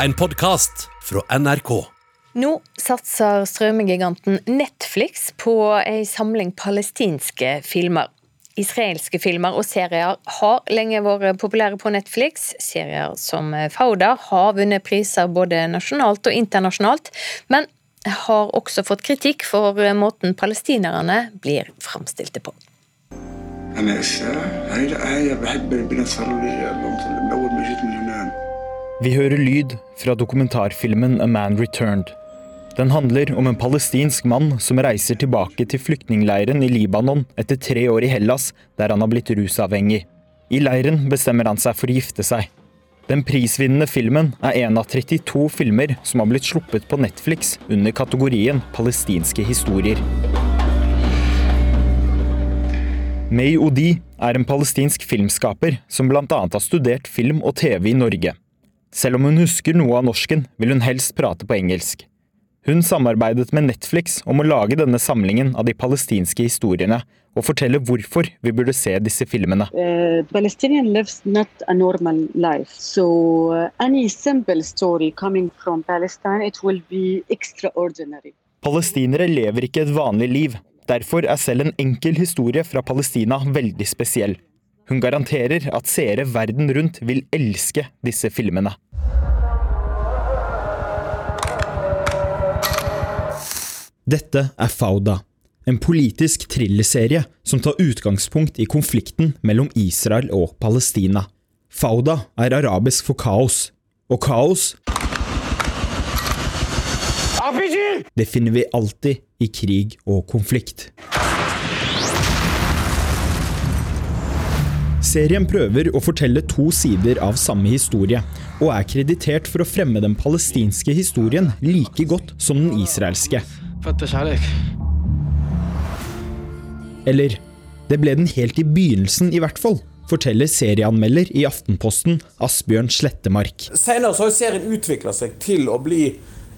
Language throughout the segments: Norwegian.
en podkast fra NRK. Nå satser strømmegiganten Netflix på ei samling palestinske filmer. Israelske filmer og serier har lenge vært populære på Netflix. Serier som Fauda har vunnet priser både nasjonalt og internasjonalt, men har også fått kritikk for måten palestinerne blir framstilte på. أنا الساعة هاي لا هاي بحب ربنا صار لي من أول ما جيت من هنا vi hører lyd fra dokumentarfilmen A Man Returned. Den handler om en palestinsk mann som reiser tilbake til flyktningleiren i Libanon etter tre år i Hellas, der han har blitt rusavhengig. I leiren bestemmer han seg for å gifte seg. Den prisvinnende filmen er en av 32 filmer som har blitt sluppet på Netflix under kategorien palestinske historier. May Odi er en palestinsk filmskaper som bl.a. har studert film og TV i Norge. Selv om hun husker noe av norsken, vil hun helst prate på engelsk. Hun samarbeidet med Netflix om å lage denne samlingen av de palestinske historiene, og fortelle hvorfor vi burde se disse filmene. Uh, Palestinian lives not a normal life. So uh, any simple story coming from Palestine, it will be extraordinary. Palestinere lever ikke et vanlig liv. Derfor er selv en enkel historie fra Palestina veldig spesiell. Hun garanterer at seere verden rundt vil elske disse filmene. Dette er Fauda, en politisk thrillerserie som tar utgangspunkt i konflikten mellom Israel og Palestina. Fauda er arabisk for kaos, og kaos Det finner vi alltid i krig og konflikt. Serien prøver å fortelle to sider av samme historie, og er kreditert for å fremme den palestinske historien like godt som den israelske. Eller det ble den helt i begynnelsen, i hvert fall, forteller serieanmelder i Aftenposten Asbjørn Slettemark. Senere så har serien utvikla seg til å bli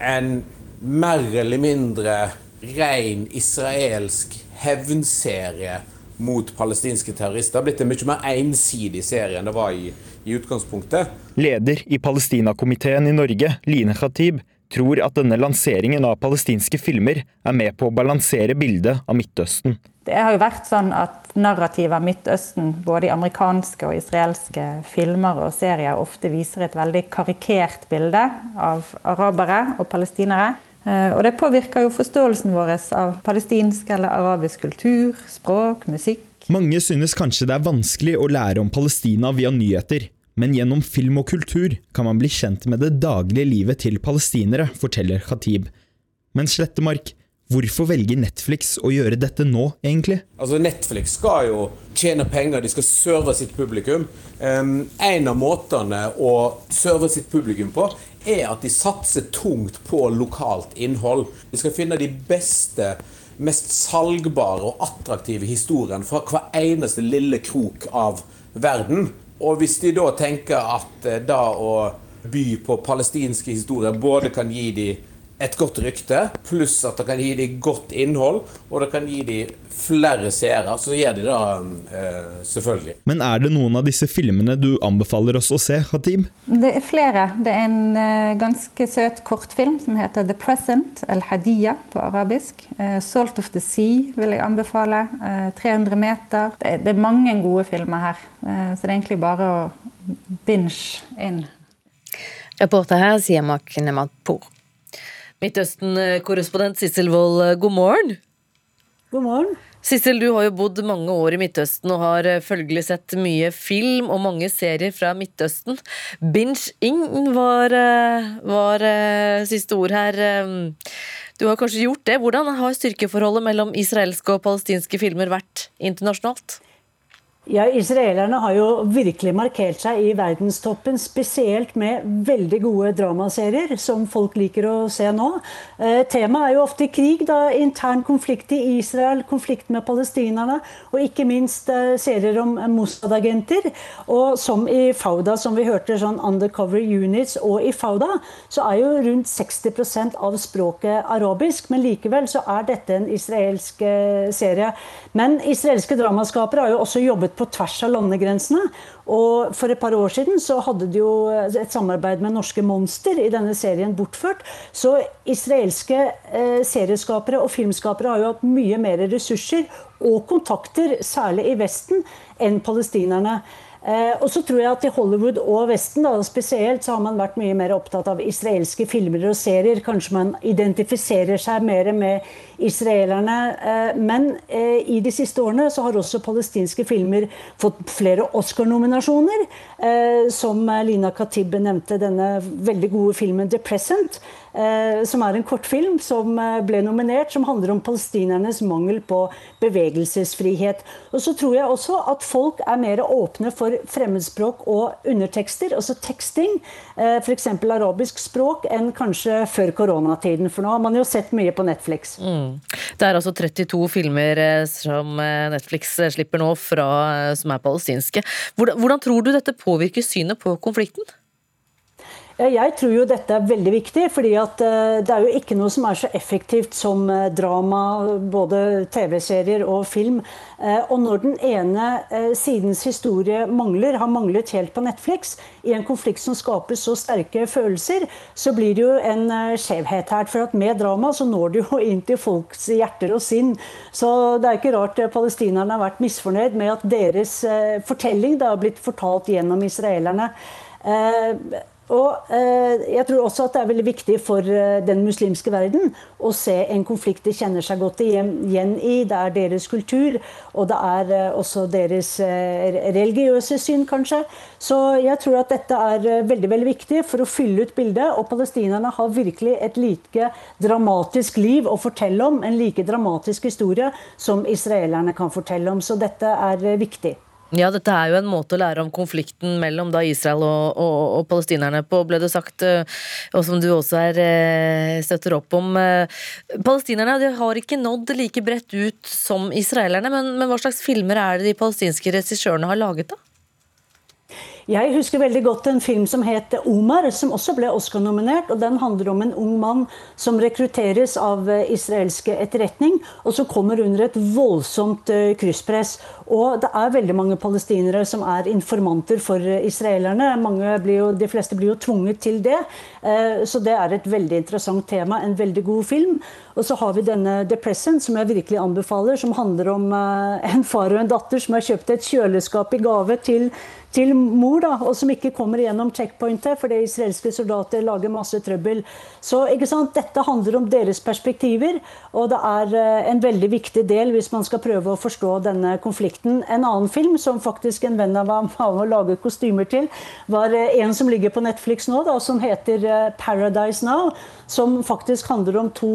en mer eller mindre ren israelsk hevnserie mot palestinske terrorister. Det har blitt en mye mer ensidig serie enn det var i, i utgangspunktet. Leder i Palestinakomiteen i Norge, Line Khatib, tror at denne lanseringen av palestinske filmer er med på å balansere bildet av Midtøsten. Det har jo vært sånn at narrativet av Midtøsten, både i amerikanske og israelske filmer og serier, ofte viser et veldig karikert bilde av arabere og palestinere. Eh, og det påvirker jo forståelsen vår av palestinsk eller arabisk kultur, språk, musikk. Mange synes kanskje det er vanskelig å lære om Palestina via nyheter, men gjennom film og kultur kan man bli kjent med det daglige livet til palestinere, forteller Khatib. Men Slettemark, hvorfor velger Netflix å gjøre dette nå, egentlig? Altså Netflix skal jo tjene penger, de skal serve sitt publikum. Um, en av måtene å serve sitt publikum på, er at de satser tungt på lokalt innhold. De skal finne de beste, mest salgbare og attraktive historiene fra hver eneste lille krok av verden. Og hvis de da tenker at eh, da å by på palestinske historier både kan gi dem et godt rykte, pluss at det kan gi dem godt innhold, og det kan gi dem flere seere, så gjør de det eh, selvfølgelig. Men er det noen av disse filmene du anbefaler oss å se, Hatib? Det er flere. Det er en eh, ganske søt kortfilm som heter The Present, El Hadiya på arabisk. Eh, Salt of the Sea vil jeg anbefale. Eh, 300 meter. Det er, det er, mange gode filmer her, eh, så det er egentlig bare å binge inn. Reporter her sier Mak Nematpour. Midtøsten-korrespondent Sissel Wold, god morgen. God morgen. Sissel, du har jo bodd mange år i Midtøsten og har eh, følgelig sett mye film og mange serier fra Midtøsten. Binge-ing var, eh, var, eh, siste ord her. Du har kanskje gjort det. Hvordan har styrkeforholdet mellom israelske og palestinske filmer vært internasjonalt? Ja, Israelerne har jo virkelig markert seg i verdenstoppen, spesielt med veldig gode dramaserier, som folk liker å se nå. Eh, Temaet er jo ofte krig, da, intern konflikt i Israel, konflikt med palestinerne, og ikke minst eh, serier om Mossad-agenter. Og som i Fauda, som vi hørte, sånn Undercover Units, og i Fauda, så er jo rundt 60% av språket arabisk, men likevel så er dette en israelsk eh, serie. Men israelske dramaskapere har jo også jobbet på tvers av landegrensene. Og For et par år siden så hadde de jo et samarbeid med norske Monster i denne serien Bortført. Så israelske eh, serieskapere og filmskapere har jo hatt mye mer ressurser og kontakter, særlig i Vesten, enn palestinerne. Eh, og så tror jeg at I Hollywood og Vesten da, spesielt så har man vært mye mer opptatt av israelske filmer og serier. Kanskje man identifiserer seg mer med israelerne. Eh, men eh, i de siste årene så har også palestinske filmer fått flere Oscar-nominasjoner. Eh, som Lina Khatib nevnte, denne veldig gode filmen 'The Present'. Som er en kortfilm som ble nominert, som handler om palestinernes mangel på bevegelsesfrihet. Og så tror jeg også at folk er mer åpne for fremmedspråk og undertekster, altså teksting, f.eks. arabisk språk, enn kanskje før koronatiden. For nå har man jo sett mye på Netflix. Mm. Det er altså 32 filmer som Netflix slipper nå fra som er palestinske. Hvordan, hvordan tror du dette påvirker synet på konflikten? Jeg tror jo dette er veldig viktig, fordi at eh, det er jo ikke noe som er så effektivt som eh, drama, både TV-serier og film. Eh, og når den ene sidens historie mangler, har manglet helt på Netflix, i en konflikt som skaper så sterke følelser, så blir det jo en skjevhet her. For at med drama så når det jo inn til folks hjerter og sinn. Så det er ikke rart palestinerne har vært misfornøyd med at deres fortelling da har blitt fortalt gjennom israelerne. Og eh, jeg tror også at det er veldig viktig for eh, den muslimske verden å se en konflikt de kjenner seg godt igjen i. Det er deres kultur, og det er eh, også deres eh, religiøse syn, kanskje. Så jeg tror at dette er eh, veldig veldig viktig for å fylle ut bildet. Og palestinerne har virkelig et like dramatisk liv å fortelle om, en like dramatisk historie som israelerne kan fortelle om. Så dette er eh, viktig. Ja, dette er jo en måte å lære om konflikten mellom da Israel og, og, og palestinerne på, ble det sagt, eh, og som du også er, eh, støtter opp om. Eh, palestinerne har ikke nådd like bredt ut som israelerne, men, men hva slags filmer er det de palestinske regissørene har laget, da? Jeg husker veldig godt en film som het Omar, som også ble Oscar-nominert. og Den handler om en ung mann som rekrutteres av eh, israelske etterretning, og som kommer under et voldsomt eh, krysspress. Og det er veldig mange palestinere som er informanter for eh, israelerne. Jo, de fleste blir jo tvunget til det. Så det er et veldig interessant tema. En veldig god film. Og så har vi denne The Present, som jeg virkelig anbefaler, som handler om en far og en datter som har kjøpt et kjøleskap i gave til til mor, da, og som ikke kommer gjennom checkpointet fordi israelske soldater lager masse trøbbel. Så ikke sant, Dette handler om deres perspektiver, og det er eh, en veldig viktig del hvis man skal prøve å forstå denne konflikten. En annen film som faktisk en venn av meg har laget kostymer til, var eh, en som ligger på Netflix nå, da, som heter eh, Paradise Now, som faktisk handler om to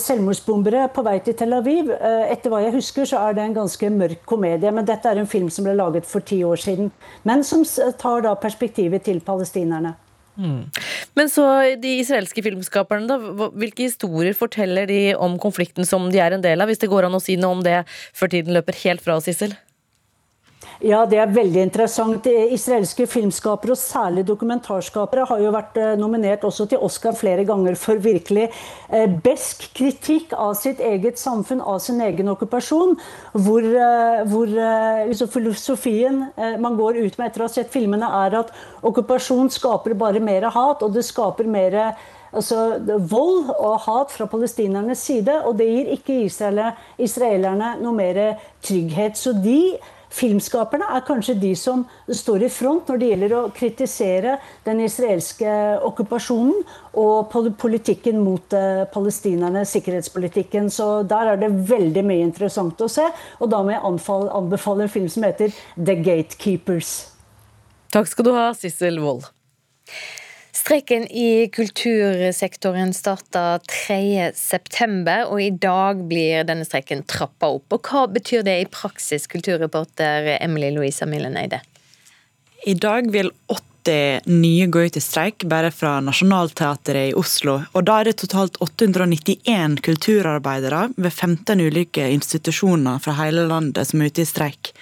selvmordsbombere på vei til Tel Aviv. Eh, etter hva jeg husker, så er det en ganske mørk komedie. Men dette er en film som ble laget for ti år siden. Men som tar da perspektivet til palestinerne. Mm. Men så de israelske filmskaperne, da. Hvilke historier forteller de om konflikten som de er en del av? Hvis det går an å si noe om det før tiden løper helt fra oss, Sissel? Ja, det er veldig interessant. Israelske filmskapere, og særlig dokumentarskapere, har jo vært eh, nominert også til Oscar flere ganger for virkelig eh, besk kritikk av sitt eget samfunn, av sin egen okkupasjon. Hvor, eh, hvor liksom filosofien man går ut med etter å ha sett filmene, er at okkupasjon skaper bare mer hat, og det skaper mer altså, vold og hat fra palestinernes side. Og det gir ikke israelerne noe mer trygghet. Så de Filmskaperne er kanskje de som står i front når det gjelder å kritisere den israelske okkupasjonen og politikken mot eh, palestinerne, sikkerhetspolitikken. Så der er det veldig mye interessant å se. Og da må jeg anbefale en film som heter The Gatekeepers. Takk skal du ha, Sissel Wold. Streiken i kultursektoren starta 3.9, og i dag blir denne streiken trappa opp. Og Hva betyr det i praksis, kulturreporter Emily Louisa Milleneide? I dag vil 80 nye gå ut i streik, bare fra Nationaltheatret i Oslo. Og Da er det totalt 891 kulturarbeidere ved 15 ulike institusjoner fra hele landet som er ute i streik.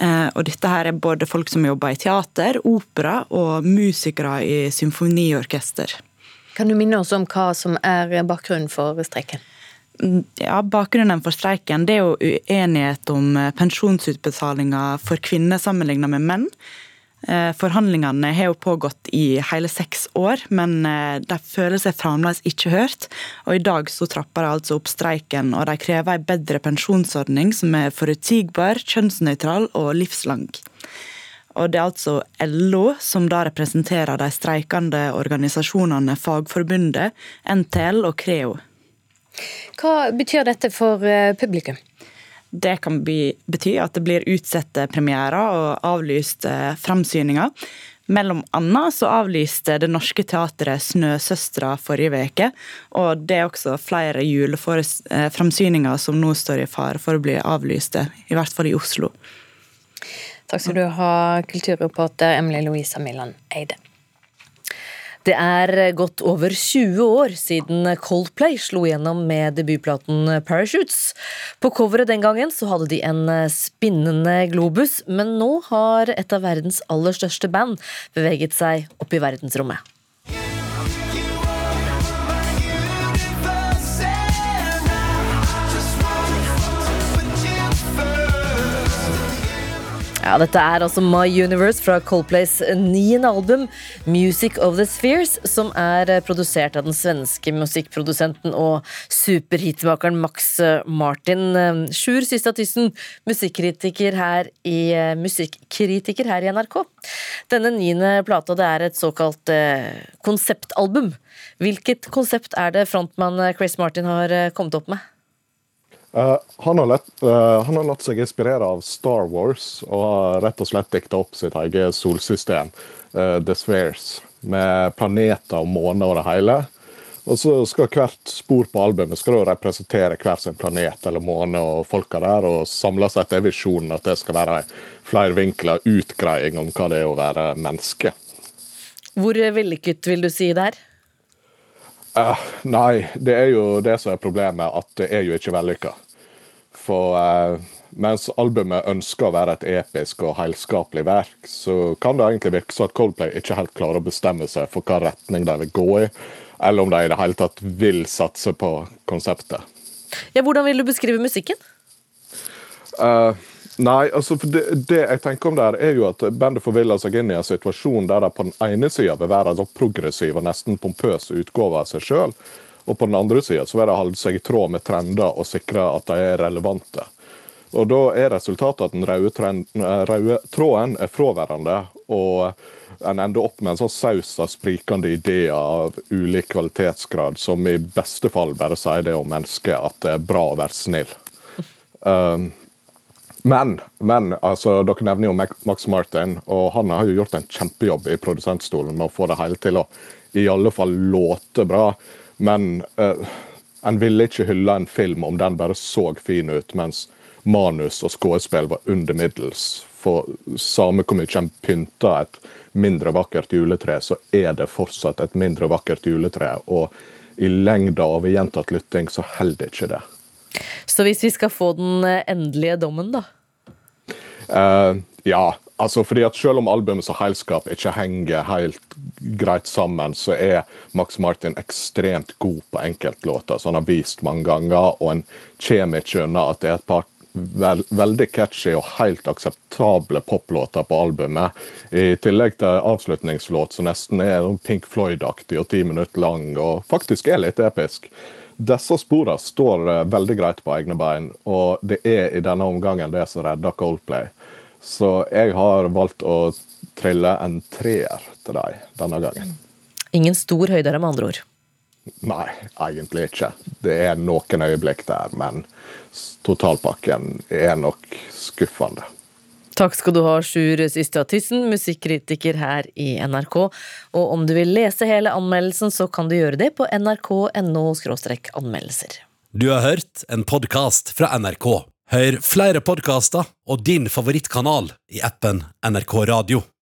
Eh, og dette her er både folk som jobber i teater, opera og musikere i symfoniorkester. Kan du minne oss om hva som er bakgrunnen for streiken? Ja, Bakgrunnen for streiken det er jo uenighet om pensjonsutbetalinger for kvinner sammenlignet med menn. Eh, forhandlingene har jo pågått i hele seks år, men eh, de føler seg fremdeles ikke hørt. Og I dag så trapper de altså opp streiken, og de krever en bedre pensjonsordning som er forutsigbar, kjønnsnøytral og livslang. Og Det er altså LO som da representerer de streikende organisasjonene Fagforbundet, NTL og Creo. Hva betyr dette for eh, publikum? Det kan bety at det blir utsatte premierer og avlyste framsyninger. Mellom annet så avlyste Det Norske Teatret 'Snøsøstera' forrige uke. Og det er også flere juleframsyninger som nå står i fare for å bli avlyste, i hvert fall i Oslo. Takk skal du ha, kulturreporter Emily Louisa Milland Eide. Det er gått over 20 år siden Coldplay slo gjennom med debutplaten Parachutes. På coveret den gangen så hadde de en spinnende globus, men nå har et av verdens aller største band beveget seg opp i verdensrommet. Ja, Dette er altså My Universe fra Coldplays niende album, Music of the Spheres, som er produsert av den svenske musikkprodusenten og superhitmakeren Max Martin. Sjur Systatissen, musikkritiker her i musikkritiker her i NRK. Denne niende plata det er et såkalt eh, konseptalbum. Hvilket konsept er det frontmann Chris Martin har eh, kommet opp med? Uh, han, har lett, uh, han, har latt seg inspirere av Star Wars og har rett og slett dikta opp sitt eget solsystem, uh, The Spheres, med planeter og måner og det hele. Og så skal hvert spor på albumet skal representere hver sin planet eller måne og folka der, og samle seg er visjonen at det skal være ei flervinkla utgreiing om hva det er å være menneske. Hvor vellykket vil du si det er? Uh, nei, det er jo det som er problemet, at det er jo ikke vellykka. For uh, mens albumet ønsker å være et episk og helskapelig verk, så kan det egentlig virke som at Coldplay ikke helt klarer å bestemme seg for hva retning de vil gå i, eller om de i det hele tatt vil satse på konseptet. Ja, Hvordan vil du beskrive musikken? Uh, Nei, altså det, det, jeg tenker om der er jo at bandet forviller seg inn i en situasjon der de på den ene sida vil være en progressiv og nesten pompøs utgave av seg sjøl, og på den andre sida vil de holde seg i tråd med trender og sikre at de er relevante. Og Da er resultatet at den eh, røde tråden er fraværende, og en ender opp med en sånn saus av sprikende ideer av ulik kvalitetsgrad, som i beste fall bare sier det om mennesket at det er bra å være snill. Um, men, men altså, dere nevner jo Max Martin, og han har jo gjort en kjempejobb i produsentstolen med å få det hele til å i alle fall låte bra. Men uh, en ville ikke hylle en film om den bare så fin ut, mens manus og skuespill var under middels. For samme hvor mye en pynter et mindre vakkert juletre, så er det fortsatt et mindre vakkert juletre. Og i lengda av gjentatt lytting så holder ikke det. Så hvis vi skal få den eh, endelige dommen, da? Uh, ja, altså fordi at selv om albumet som helskap ikke henger helt greit sammen, så er Max Martin ekstremt god på enkeltlåter, som han har vist mange ganger. Og en kommer ikke unna at det er et par vel, veldig catchy og helt akseptable poplåter på albumet. I tillegg til avslutningslåt som nesten er Pink Floyd-aktig og ti minutter lang, og faktisk er litt episk. Disse sporene står eh, veldig greit på egne bein, og det er i denne omgangen det som redder Coldplay. Så jeg har valgt å trille en treer til deg denne gangen. Ingen stor høydere, med andre ord? Nei, egentlig ikke. Det er noen øyeblikk der, men totalpakken er nok skuffende. Takk skal du ha, Sjur Ystad Tyssen, musikkritiker her i NRK. Og om du vil lese hele anmeldelsen, så kan du gjøre det på nrk.no anmeldelser. Du har hørt en podkast fra NRK. Hør flere podkaster og din favorittkanal i appen NRK Radio.